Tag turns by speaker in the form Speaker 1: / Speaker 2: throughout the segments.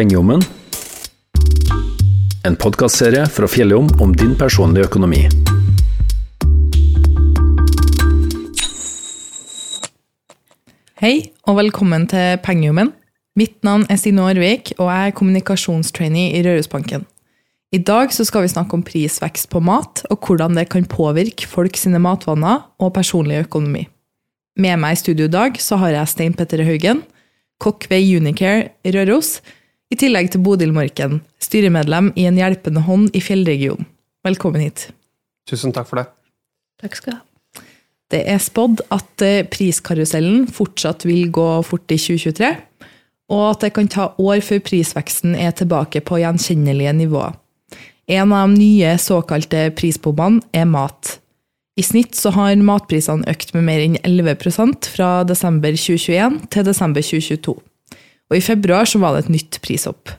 Speaker 1: Pengejommen. En podkastserie fra Fjelljom om din personlige økonomi.
Speaker 2: Hei, og velkommen til Pengejommen. Mitt navn er Stine Aarvik, og jeg er kommunikasjonstrainee i Rørosbanken. I dag skal vi snakke om prisvekst på mat, og hvordan det kan påvirke folk sine matvaner og personlig økonomi. Med meg i studio i dag så har jeg Stein Petter Haugen, kokk ved Unicare Røros, i tillegg til Bodil Morken, styremedlem i En hjelpende hånd i Fjellregionen. Velkommen hit.
Speaker 3: Tusen takk for det.
Speaker 4: Takk skal du ha.
Speaker 2: Det er spådd at eh, priskarusellen fortsatt vil gå fort i 2023, og at det kan ta år før prisveksten er tilbake på gjenkjennelige nivåer. En av de nye såkalte prisbommene er mat. I snitt så har matprisene økt med mer enn 11% fra desember 2021 til desember 2022. Og i februar så var det et nytt prishopp.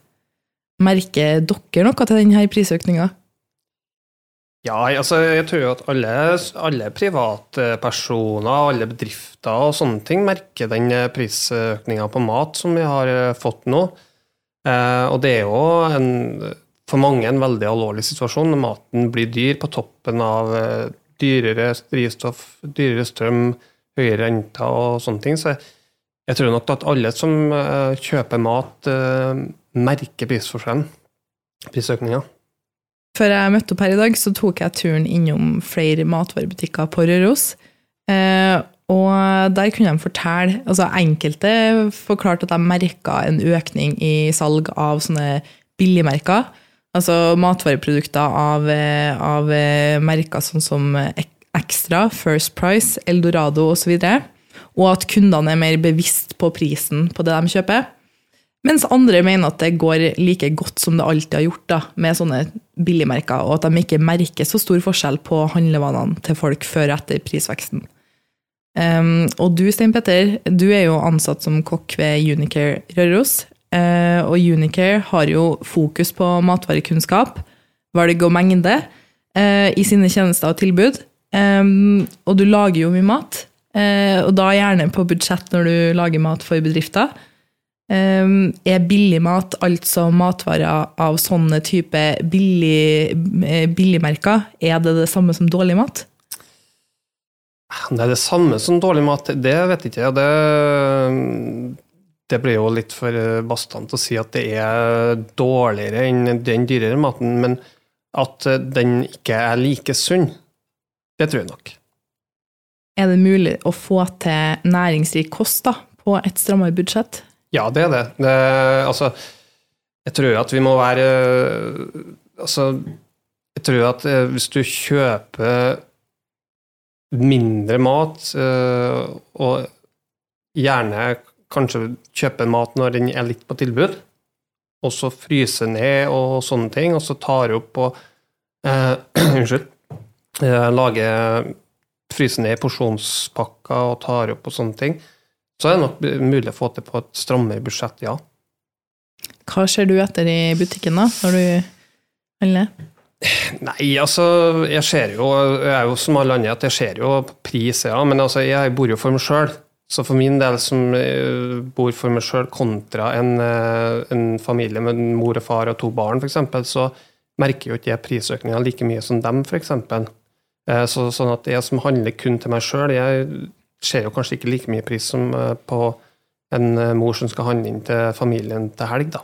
Speaker 2: Merker dere noe til denne prisøkninga?
Speaker 3: Ja, altså, jeg tror jo at alle, alle privatpersoner, alle bedrifter og sånne ting merker den prisøkninga på mat som vi har eh, fått nå. Eh, og det er jo en, for mange en veldig alvorlig situasjon når maten blir dyr på toppen av eh, dyrere drivstoff, dyrere strøm, høyere renter og sånne ting. Så jeg tror nok at alle som eh, kjøper mat, eh, merker prisforskjellen, prisøkninga.
Speaker 2: Før jeg møtte opp her i dag, så tok jeg turen innom flere matvarebutikker på Røros. Eh, og der kunne de fortelle altså Enkelte forklarte at de merka en økning i salg av sånne billigmerker. Altså matvareprodukter av, av merker sånn som Extra, First Price, Eldorado osv. Og, så og at kundene er mer bevisst på prisen på det de kjøper. Mens andre mener at det går like godt som det alltid har gjort da, med sånne billigmerker, og at de ikke merker så stor forskjell på handlevanene til folk før og etter prisveksten. Um, og du, Stein Petter, du er jo ansatt som kokk ved Unicare Røros. Uh, og Unicare har jo fokus på matvarekunnskap, valg og mengde uh, i sine tjenester og tilbud. Um, og du lager jo mye mat, og da gjerne på budsjett når du lager mat for bedrifter. Um, er billig mat, altså matvarer av sånne type billig, billigmerker, er det det samme som dårlig mat?
Speaker 3: Det er det samme som dårlig mat, det vet jeg ikke. Det, det blir jo litt for bastant å si at det er dårligere enn den dyrere maten. Men at den ikke er like sunn, det tror jeg nok.
Speaker 2: Er det mulig å få til næringsrik kost da, på et strammere budsjett?
Speaker 3: Ja, det er det. det altså, jeg tror at vi må være Altså, jeg tror at eh, hvis du kjøper mindre mat, eh, og gjerne kanskje kjøper mat når den er litt på tilbud, og så fryser ned og sånne ting, og så tar opp og eh, Unnskyld. Uh, lager Fryser ned porsjonspakker og tar opp og sånne ting så er det nok mulig å få til på et strammere budsjett, ja.
Speaker 2: Hva ser du etter i butikken da, når du handler?
Speaker 3: Nei, altså, jeg ser jo Jeg er jo som alle andre at jeg ser jo pris, ja. Men altså, jeg bor jo for meg sjøl. Så for min del som eh, bor for meg sjøl, kontra en, eh, en, familie med mor og far og to barn, f.eks., så merker jo ikke jeg prisøkninga like mye som dem, f.eks. Eh, så, sånn at jeg som handler kun til meg sjøl, jeg ser jo kanskje ikke like mye pris som eh, på en eh, mor som skal handle inn til familien til helg, da.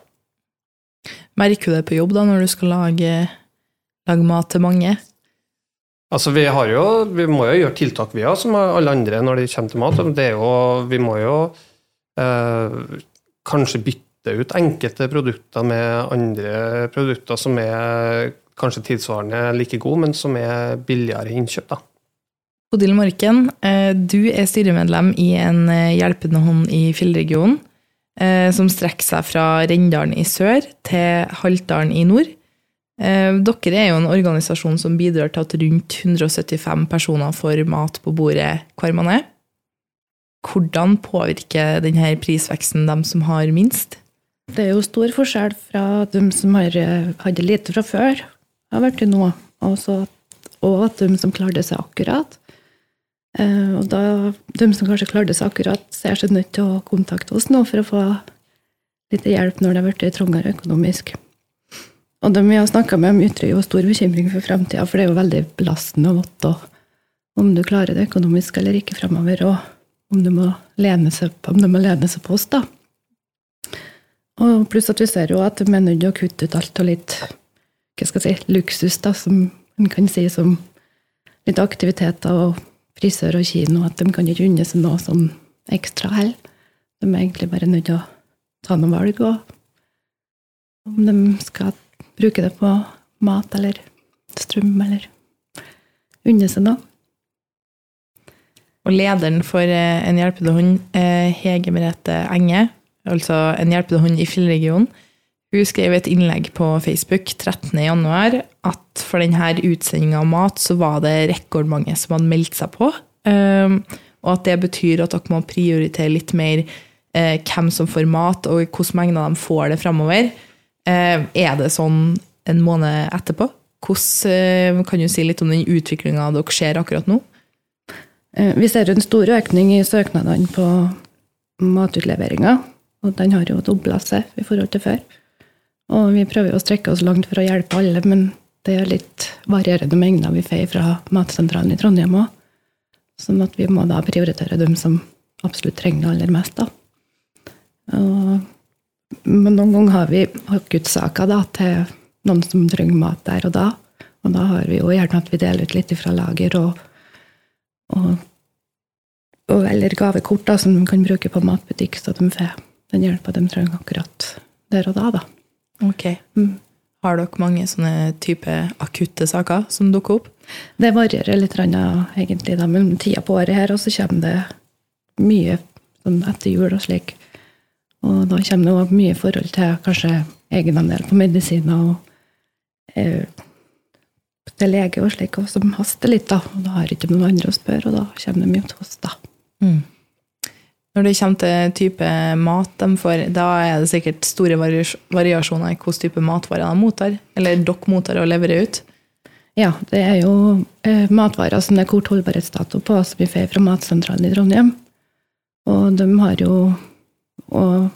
Speaker 2: Merker du det på jobb da, når du skal lage, lage mat til mange?
Speaker 3: Altså, vi, jo, vi må jo gjøre tiltak, vi òg, som alle andre når det kommer til mat. Det er jo, vi må jo eh, kanskje bytte ut enkelte produkter med andre produkter som er kanskje tilsvarende like god, men som er billigere innkjøp. da.
Speaker 2: Bodil Morken, eh, du er styremedlem i en eh, hjelpende hånd i Fjellregionen, eh, som strekker seg fra Rendalen i sør til Haltdalen i nord. Dere er jo en organisasjon som bidrar til at rundt 175 personer får mat på bordet hver måned. Hvordan påvirker denne prisveksten dem som har minst?
Speaker 4: Det er jo stor forskjell fra dem som har, hadde lite fra før, har vært til nå, og at de som klarte seg akkurat. Eh, og da, de som kanskje klarte seg akkurat, ser seg nødt til å kontakte oss nå for å få litt hjelp når det har blitt trangere økonomisk. Og de vi har snakka med, ytrer jo stor bekymring for framtida, for det er jo veldig belastende og vite om du klarer det økonomisk eller ikke fremover, og om du må lene seg, må lene seg på oss, da. Og pluss at vi ser jo at de er nødt til å kutte ut alt og litt hva skal jeg si, luksus, da, som en kan si som litt aktiviteter og frisør og kino, at de kan ikke unne seg noe sånn ekstra heller. De er egentlig bare nødt til å ta noen valg, og om de skal bruke det på mat eller strøm eller unne seg noe.
Speaker 2: Og lederen for eh, En hjelpende hund, eh, Hege Merete Enge, altså En hjelpende hund i Fjellregionen, hun skrev et innlegg på Facebook 13.1 at for denne utsendinga av mat så var det rekordmange som hadde meldt seg på. Um, og at det betyr at dere må prioritere litt mer eh, hvem som får mat, og hvilke mengder de får det framover. Eh, er det sånn en måned etterpå? Hvordan, eh, kan du si litt om den utviklinga dere ser akkurat nå?
Speaker 4: Eh, vi ser en stor økning i søknadene på matutleveringa. Og den har jo dobla seg i forhold til før. Og vi prøver å strekke oss langt for å hjelpe alle, men det er litt varierende mengder vi får fra Matsentralen i Trondheim òg. Sånn at vi må da prioritere dem som absolutt trenger det aller mest. Og, men noen ganger har vi akuttsaker til noen som trenger mat der og da. Og da har vi jo gjerne at vi deler ut litt fra lager og, og, og eller gavekort da, som de kan bruke på matbutikk, så de får den hjelpa de trenger akkurat der og da. da.
Speaker 2: Ok.
Speaker 4: Mm.
Speaker 2: Har dere mange sånne type akutte saker som dukker opp?
Speaker 4: Det varierer litt egentlig, da, med tida på året her, og så kommer det mye sånn etter jul og slik. Og da kommer det òg mye i forhold til kanskje egenandel på medisiner og eh, til lege og slik, og som haster litt, da. Og da har ikke noen andre å spørre, og da kommer det mye til oss, da.
Speaker 2: Mm. Når det kommer til type mat de får, da er det sikkert store variasjoner i hvilken type matvarer de mottar, eller dere mottar og leverer ut?
Speaker 4: Ja, det er jo eh, matvarer som det er kort holdbarhetsdato på, som vi får fra Matsentralen i Trondheim. Og de har jo Og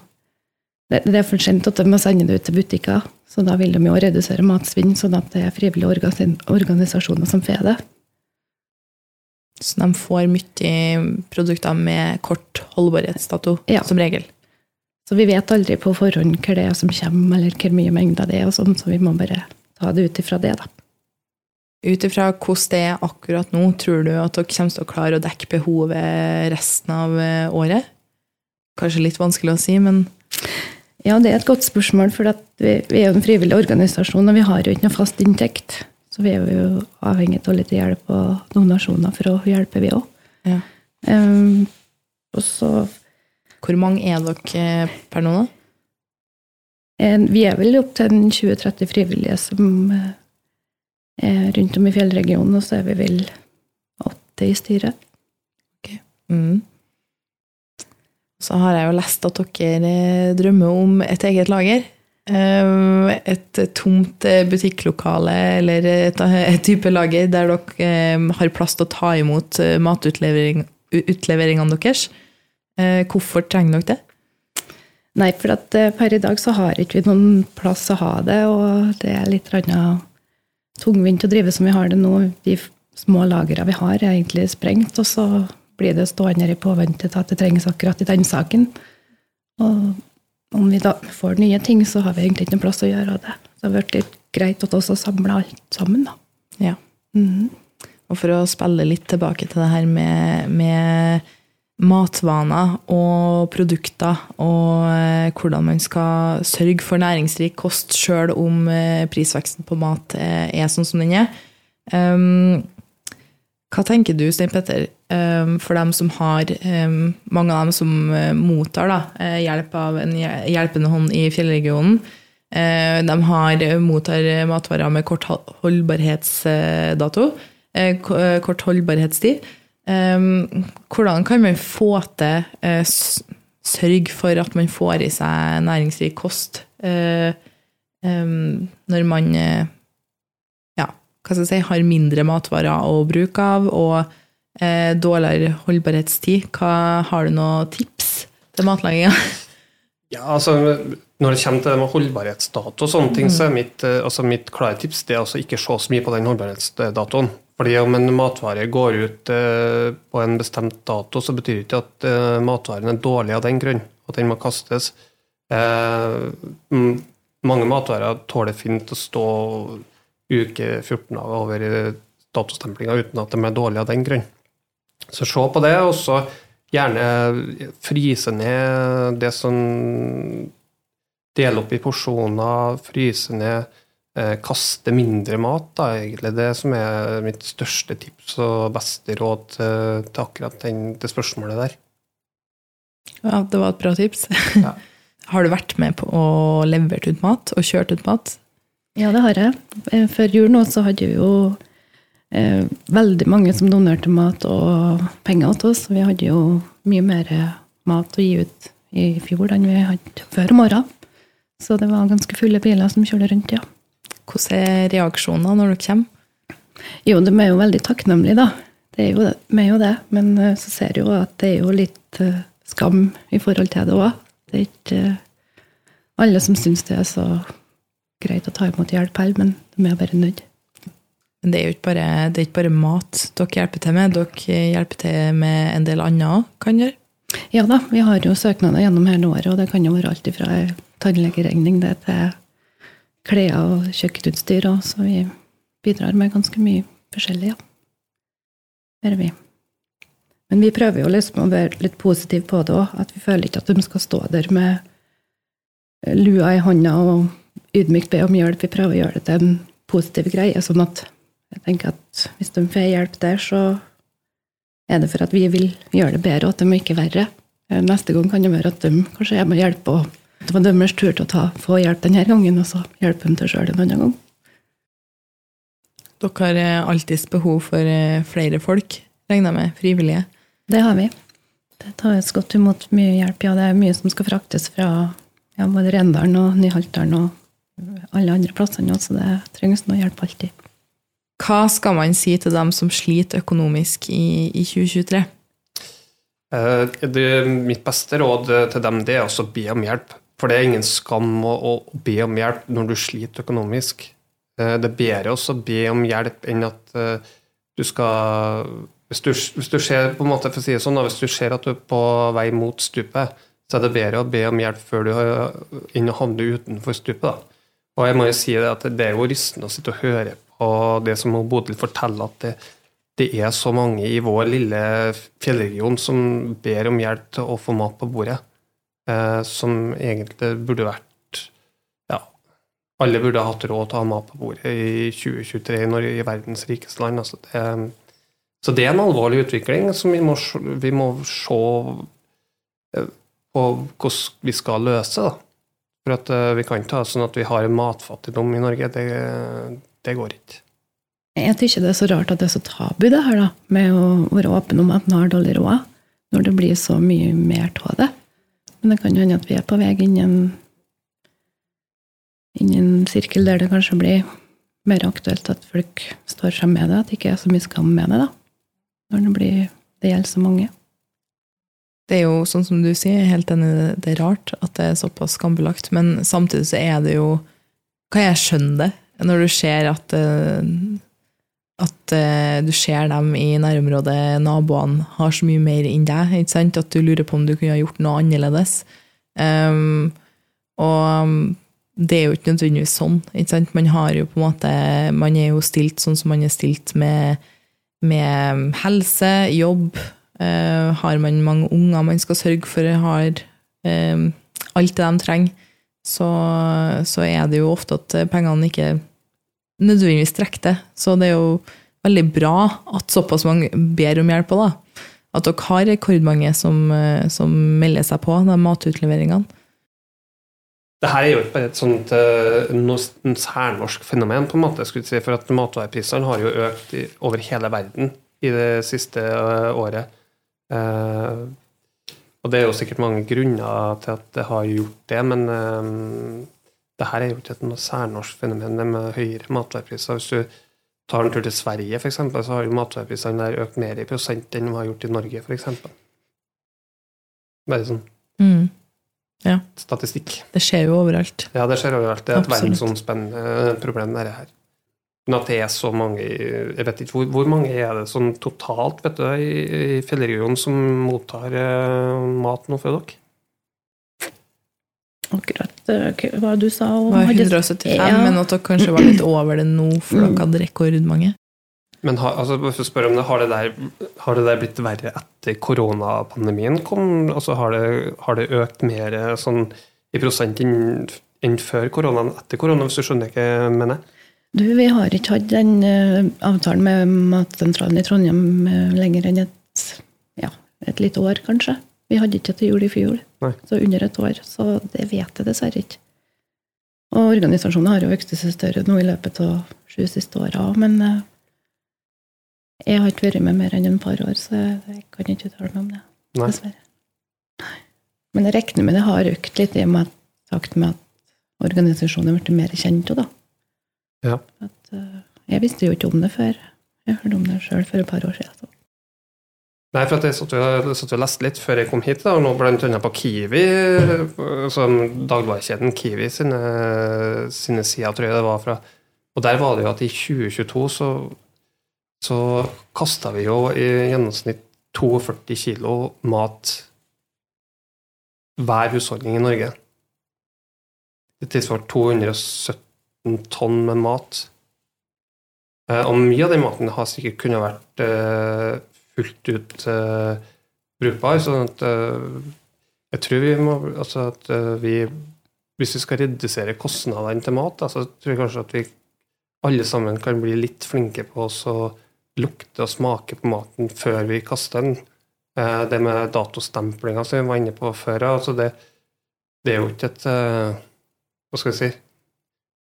Speaker 4: det, det er for sent at de må sende det ut til butikker, så da vil de jo redusere matsvinn, sånn at det er frivillige organisasjoner som får det.
Speaker 2: Så de får mye produkter med kort holdbarhetsdato,
Speaker 4: ja.
Speaker 2: som regel.
Speaker 4: Så vi vet aldri på forhånd hva det er som kommer, eller hvor mye mengder det er, og sånn, så vi må bare ta det ut ifra det, da.
Speaker 2: Ut ifra hvordan det er akkurat nå, tror du at dere kommer til å klare å dekke behovet resten av eh, året? Kanskje litt vanskelig å si, men
Speaker 4: Ja, det er et godt spørsmål, for vi, vi er jo en frivillig organisasjon, og vi har jo ikke noe fast inntekt. Så vi er jo avhengig av litt hjelp og donasjoner for å hjelpe, vi òg.
Speaker 2: Ja.
Speaker 4: Um, og så
Speaker 2: Hvor mange er dere per nå, da?
Speaker 4: Vi er vel opptil 20-30 frivillige som eh, er rundt om i fjellregionen, og så er vi vel åtte i styret.
Speaker 2: Okay. Mm. Så har jeg jo lest at dere drømmer om et eget lager. Eh, et tomt butikklokale eller et, type lager der dere eh, har plass til å ta imot eh, matutleveringene deres. Hvorfor trenger dere det?
Speaker 4: Nei, for at per i dag så har ikke vi noen plass å ha det, og det er litt tungvint å drive som vi har det nå. De små lagrene vi har, er egentlig sprengt, og så blir det stående i påvente til at det trengs akkurat i den saken. Og om vi da får nye ting, så har vi egentlig ikke noen plass å gjøre det. Så det har vært litt greit å også samle alt sammen, da.
Speaker 2: Ja. Mm. Og for å spille litt tilbake til det her med, med matvaner og produkter, og eh, hvordan man skal sørge for næringsrik kost sjøl om eh, prisveksten på mat er, er sånn som den er. Um, hva tenker du, Stein Petter, for dem som har ehm, Mange av dem som eh, mottar da, eh, hjelp av en hjelpende hånd i fjellregionen. Eh, de har, mottar matvarer med kort holdbarhetsdato. Kort holdbarhetstid. Ehm, hvordan kan man få til sørge for at man får i seg næringsrik kost når man hva skal jeg si, har mindre matvarer å bruke av og eh, dårligere holdbarhetstid. Hva, har du noen tips til matlaginga?
Speaker 3: Ja, altså Når det kommer til holdbarhetsdato, og sånne ting, så er mitt, eh, altså mitt klare tips det er å ikke se så mye på den holdbarhetsdatoen. Fordi om en matvare går ut eh, på en bestemt dato, så betyr det ikke at eh, matvaren er dårlig av den grunn, at den må kastes. mange matvarer tåler fint å stå uke 14 dager over datostemplinga uten at de er dårlige av den grunn. Så se på det, og så gjerne fryse ned det som Dele opp i porsjoner, fryse ned, eh, kaste mindre mat. Da, egentlig det som er mitt største tips og beste råd til, til akkurat den, det spørsmålet der.
Speaker 2: Ja, det var et bra tips.
Speaker 3: Ja.
Speaker 2: har du vært med på å levere ut mat og kjørt ut mat?
Speaker 4: Ja, det har jeg. Eh, før jul nå så hadde vi jo eh, veldig mange som donerte mat og penger til oss. Vi hadde jo mye mer mat å gi ut i fjor enn vi hadde før om åra. Så det var ganske fulle biler som kjørte rundt, ja.
Speaker 2: Hvordan er reaksjonene når dere kommer?
Speaker 4: Jo, de er jo veldig takknemlige, da. Det er jo det, er jo det. Men eh, så ser jeg jo at det er jo litt uh, skam i forhold til det òg. Det er ikke uh, alle som syns det er så greit å ta imot hjelp heller, men de er bare nødt.
Speaker 2: Men det er jo ikke bare, det er ikke bare mat dere hjelper til med, dere hjelper til med en del annet òg, kan dere?
Speaker 4: Ja da, vi har jo søknader gjennom hele året, og det kan jo være alt fra tannlegeregning til klær og kjøkkenutstyr, så vi bidrar med ganske mye forskjellig, ja. Det vi. Men vi prøver jo liksom å være litt positive på det òg, at vi føler ikke at de skal stå der med lua i hånda og ydmykt be om hjelp. Vi prøver å gjøre det til en positiv greie, sånn at jeg tenker at hvis de får hjelp der, så er det for at vi vil gjøre det bedre, og at de ikke verre. Neste gang kan det være at de kanskje er med å hjelpe og at det var deres tur til å ta, få hjelp denne gangen, og så hjelpe dem til sjøl en annen gang.
Speaker 2: Dere har eh, alltids behov for eh, flere folk, regner jeg med, frivillige?
Speaker 4: Det har vi. Det tas godt imot mye hjelp. Ja, det er mye som skal fraktes fra ja, både Rendalen og Nyhaltdalen og alle andre plassene, så det trengs noe hjelp alltid.
Speaker 2: Hva skal man si til dem som sliter økonomisk i, i 2023?
Speaker 3: Eh, det, mitt beste råd til dem det er å be om hjelp. For det er ingen skam å, å be om hjelp når du sliter økonomisk. Eh, det er bedre å be om hjelp enn at eh, du skal hvis du, hvis du ser på en måte for å si det sånn, hvis du ser at du er på vei mot stupet, så er det bedre å be om hjelp før du enn å utenfor stupet. Da. Og jeg må jo si det at det er jo rystende å sitte og høre på det som Bodil forteller, at det, det, er så mange i vår lille fjellregion som ber om hjelp til å få mat på bordet eh, som egentlig burde vært Ja, alle burde hatt råd til å ha mat på bordet i 2023 når, i verdens rikeste land. Altså det, så det er en alvorlig utvikling som vi må, vi må se eh, på hvordan vi skal løse. da. For at uh, Vi kan ha sånn at vi har matfattigdom i Norge. Det, det går ikke.
Speaker 4: Jeg syns det er så rart at det er så tabu, det her da, med å være åpen om at man har dårlig råd, når det blir så mye mer av det. Men det kan jo hende at vi er på vei inn i en, inn i en sirkel der det kanskje blir mer aktuelt at folk står frem med det, at det ikke er så mye skam med det, da. Når det, blir, det gjelder så mange.
Speaker 2: Det er jo sånn som du sier, helt enig, det er rart at det er såpass skambelagt, men samtidig så er det jo Kan jeg skjønne det, når du ser at eh, at uh, du ser dem i nærområdet, naboene, har så mye mer enn deg. ikke sant? At du lurer på om du kunne ha gjort noe annerledes. Um, og det er jo ikke nødvendigvis sånn. ikke sant? Man har jo på en måte, man er jo stilt sånn som man er stilt med, med helse, jobb. Uh, har man mange unger man skal sørge for har um, alt det de trenger, så, så er det jo ofte at pengene ikke nødvendigvis trekke det. Så det er jo veldig bra at såpass mange ber om hjelp da. At dere har rekordmange som, eh, som melder seg på de matutleveringene.
Speaker 3: Det her er jo ikke bare et sånt uh, særnorsk fenomen, på en måte, skulle si, for at matvareprisene har jo økt i, over hele verden i det siste uh, året. Uh, og det er jo sikkert mange grunner til at det har gjort det, men det her er jo ikke et særnorsk fenomen, det med høyere matvarepriser. Hvis du tar en tur til Sverige, f.eks., så har jo matvareprisene der økt mer i prosent enn de har gjort i Norge, f.eks. Bare sånn.
Speaker 2: Mm. Ja.
Speaker 3: statistikk.
Speaker 2: Det skjer jo overalt.
Speaker 3: Ja, det skjer overalt. Det er et verdensomspennende problem, dette her. Men at det er så mange Jeg vet ikke hvor, hvor mange er det sånn totalt vet du, i, i fjellregionen som mottar uh, mat nå fra dere?
Speaker 4: Akkurat hva du sa.
Speaker 2: Det var 175,
Speaker 4: Ja.
Speaker 2: men at dere kanskje var litt over det nå, for
Speaker 4: Mm.
Speaker 2: dere hadde rekordmange.
Speaker 3: Men har, altså, bare for å spørre om det, har det, der, har det der blitt verre etter koronapandemien kom? Altså, har, det, har det økt mer sånn, i prosent enn enn før koronaen etter korona, hvis du skjønner hva jeg mener?
Speaker 4: Du, vi har ikke hatt den uh, avtalen med Matsentralen i Trondheim uh, lenger enn et, ja, et lite år, kanskje. Vi hadde ikke til jul i fjor,
Speaker 3: Nei.
Speaker 4: så under et år. Så det vet jeg dessverre ikke. Og organisasjonen har jo vokst seg større nå i løpet av sju siste åra òg, men eh, jeg har ikke vært med mer enn et par år, så jeg, kan ikke uttale meg om det.
Speaker 3: Nei.
Speaker 4: Dessverre. Nei. Men jeg regner med det har økt litt i og med at, takt med at organisasjonen er blitt mer kjent. også, da.
Speaker 3: Ja.
Speaker 4: At, eh, jeg visste jo ikke om det før. Jeg hørte om det sjøl for et par år siden. Så.
Speaker 3: Nei, for at jeg satt og, leste litt før jeg kom hit, da, og nå bl.a. på Kiwi, som dagligvarekjeden Kiwi sine, sine sider, tror jeg det var fra. Og der var det jo at i 2022 så, så kasta vi jo i gjennomsnitt 42 kilo mat hver husholdning i Norge. Det tilsvarer 217 tonn med mat. Eh, Og mye av den maten har sikkert kunnet vært eh, fullt ut uh, brukbar. sånn at uh, jeg tror vi må altså at uh, vi Hvis vi skal redusere kostnadene til mat, så tror jeg kanskje at vi alle sammen kan bli litt flinke på å lukte og smake på maten før vi kaster den. Det med datostemplinga som vi var inne på før, altså det, det er jo ikke et Hva skal jeg si?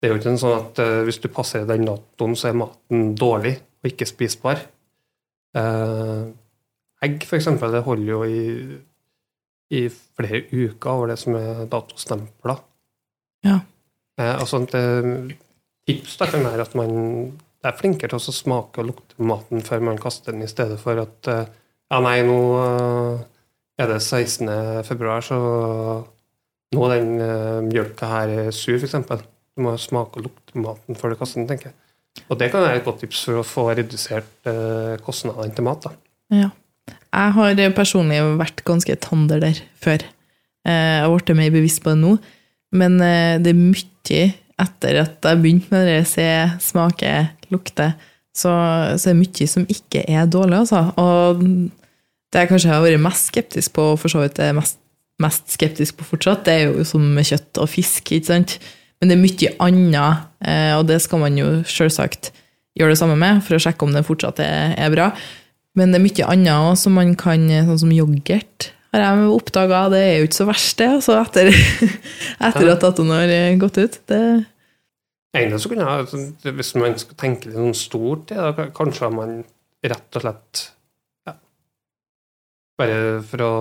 Speaker 3: Det er jo ikke en sånn at uh, hvis du passerer den datoen, så er maten dårlig og ikke spisbar. Eh, egg, eksempel, det holder jo i, i flere uker over det som er datostempla.
Speaker 2: Ja.
Speaker 3: Eh, altså, sånt eh, tips da kan være at man er flinkere til å smake og lukte maten før man kaster den, i stedet for at eh, ja, nei, nå eh, er det 16. februar, så nå er den eh, mjølka her sur, eksempel. Du må smake og lukte maten før du kaster den, tenker jeg. Og det kan være et godt tips for å få redusert eh, kostnadene til mat. da.
Speaker 2: Ja. Jeg har personlig vært ganske tander der før. Eh, Jeg har blitt mer bevisst på det nå. Men eh, det er mye etter at jeg begynte med det se, smake, lukte, så, så er det mye som ikke er dårlig, altså. Og det jeg kanskje har vært mest skeptisk på, og for så vidt er mest, mest skeptisk på fortsatt, det er jo som med kjøtt og fisk, ikke sant? Men det er mye annet, eh, og det skal man jo selvsagt gjøre det samme med, for å sjekke om det fortsatt er, bra. Men det er mye annet òg som man kan, sånn som yoghurt, har jeg oppdaga. Det er jo ikke så verst, det, altså, etter, etter at datoen har gått ut. Det,
Speaker 3: Egentlig så kunne jeg, altså, Hvis man skal tenke litt sånn stort, i da kanskje man rett og slett ja, Bare for å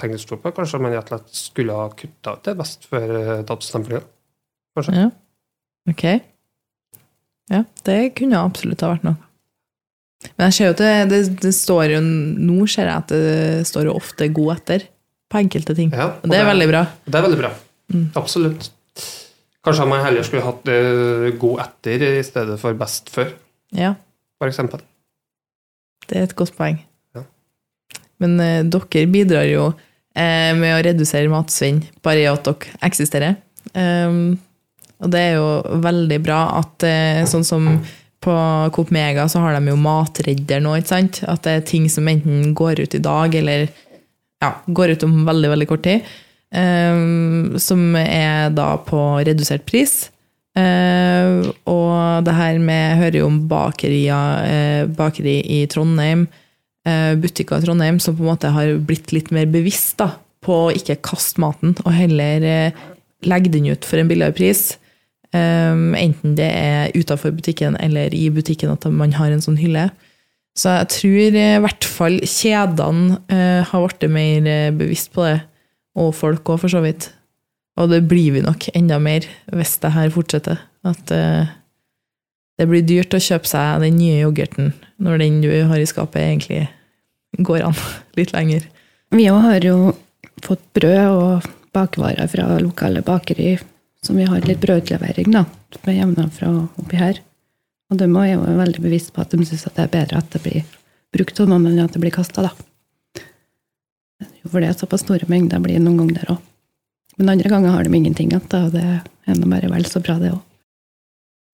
Speaker 3: tenke litt stort på det, kanskje man rett og slett skulle ha kutta ut det best før eh, datostemplinga. Kanskje.
Speaker 2: ja. Ok. Ja, det kunne absolutt ha vært noe. Men jeg ser jo at det, det, står jo Nå ser jeg at det står jo ofte 'god etter' på enkelte ting.
Speaker 3: Ja,
Speaker 2: Og det er veldig bra.
Speaker 3: Det er veldig bra.
Speaker 2: Mm.
Speaker 3: Absolutt. Kanskje man heller skulle hatt uh, god etter i stedet for best før,
Speaker 2: Ja,
Speaker 3: for eksempel.
Speaker 2: det er et godt poeng.
Speaker 3: Ja.
Speaker 2: Men uh, dere bidrar jo uh, med å redusere matsvinn bare i at dere eksisterer. Um, og det er jo veldig bra at eh, sånn som på Coop Mega så har de jo matredder nå, ikke sant? At det er ting som enten går ut i dag, eller ja, går ut om veldig, veldig kort tid. Um, som er da på redusert pris. Uh, og det her med Jeg hører jo om bakerier, uh, bakeri i Trondheim, uh, butikker i Trondheim, som på en måte har blitt litt mer bevisst da, på å ikke kaste maten, og heller legge den ut for en billigere pris. Um, enten det er utafor butikken eller i butikken at man har en sånn hylle. Så jeg tror i hvert fall kjedene uh, har blitt mer uh, bevisst på det, og folk òg, for så vidt. Og det blir vi nok enda mer hvis det her fortsetter. At uh, det blir dyrt å kjøpe seg den nye yoghurten når den du har i skapet, egentlig går an litt lenger.
Speaker 4: Vi òg har jo fått brød og bakvarer fra lokale bakeri, som vi har litt brødutlevering da, med jevna fra oppi her. Og de er jo veldig bevisst på at de syns det er bedre at det blir brukt av noen enn at det blir kasta, da. For det er såpass store mengder blir noen ganger der òg. Men andre ganger har de ingenting igjen, og det er nå bare vel så bra, det òg.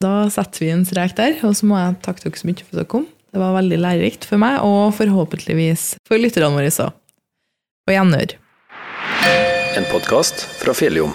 Speaker 2: Da setter vi en strek der, og så må jeg takke dere så mye for at dere kom. Det var veldig lærerikt for meg, og forhåpentligvis for lytterne våre òg. På gjenhør.
Speaker 1: En podkast fra Fjelljom.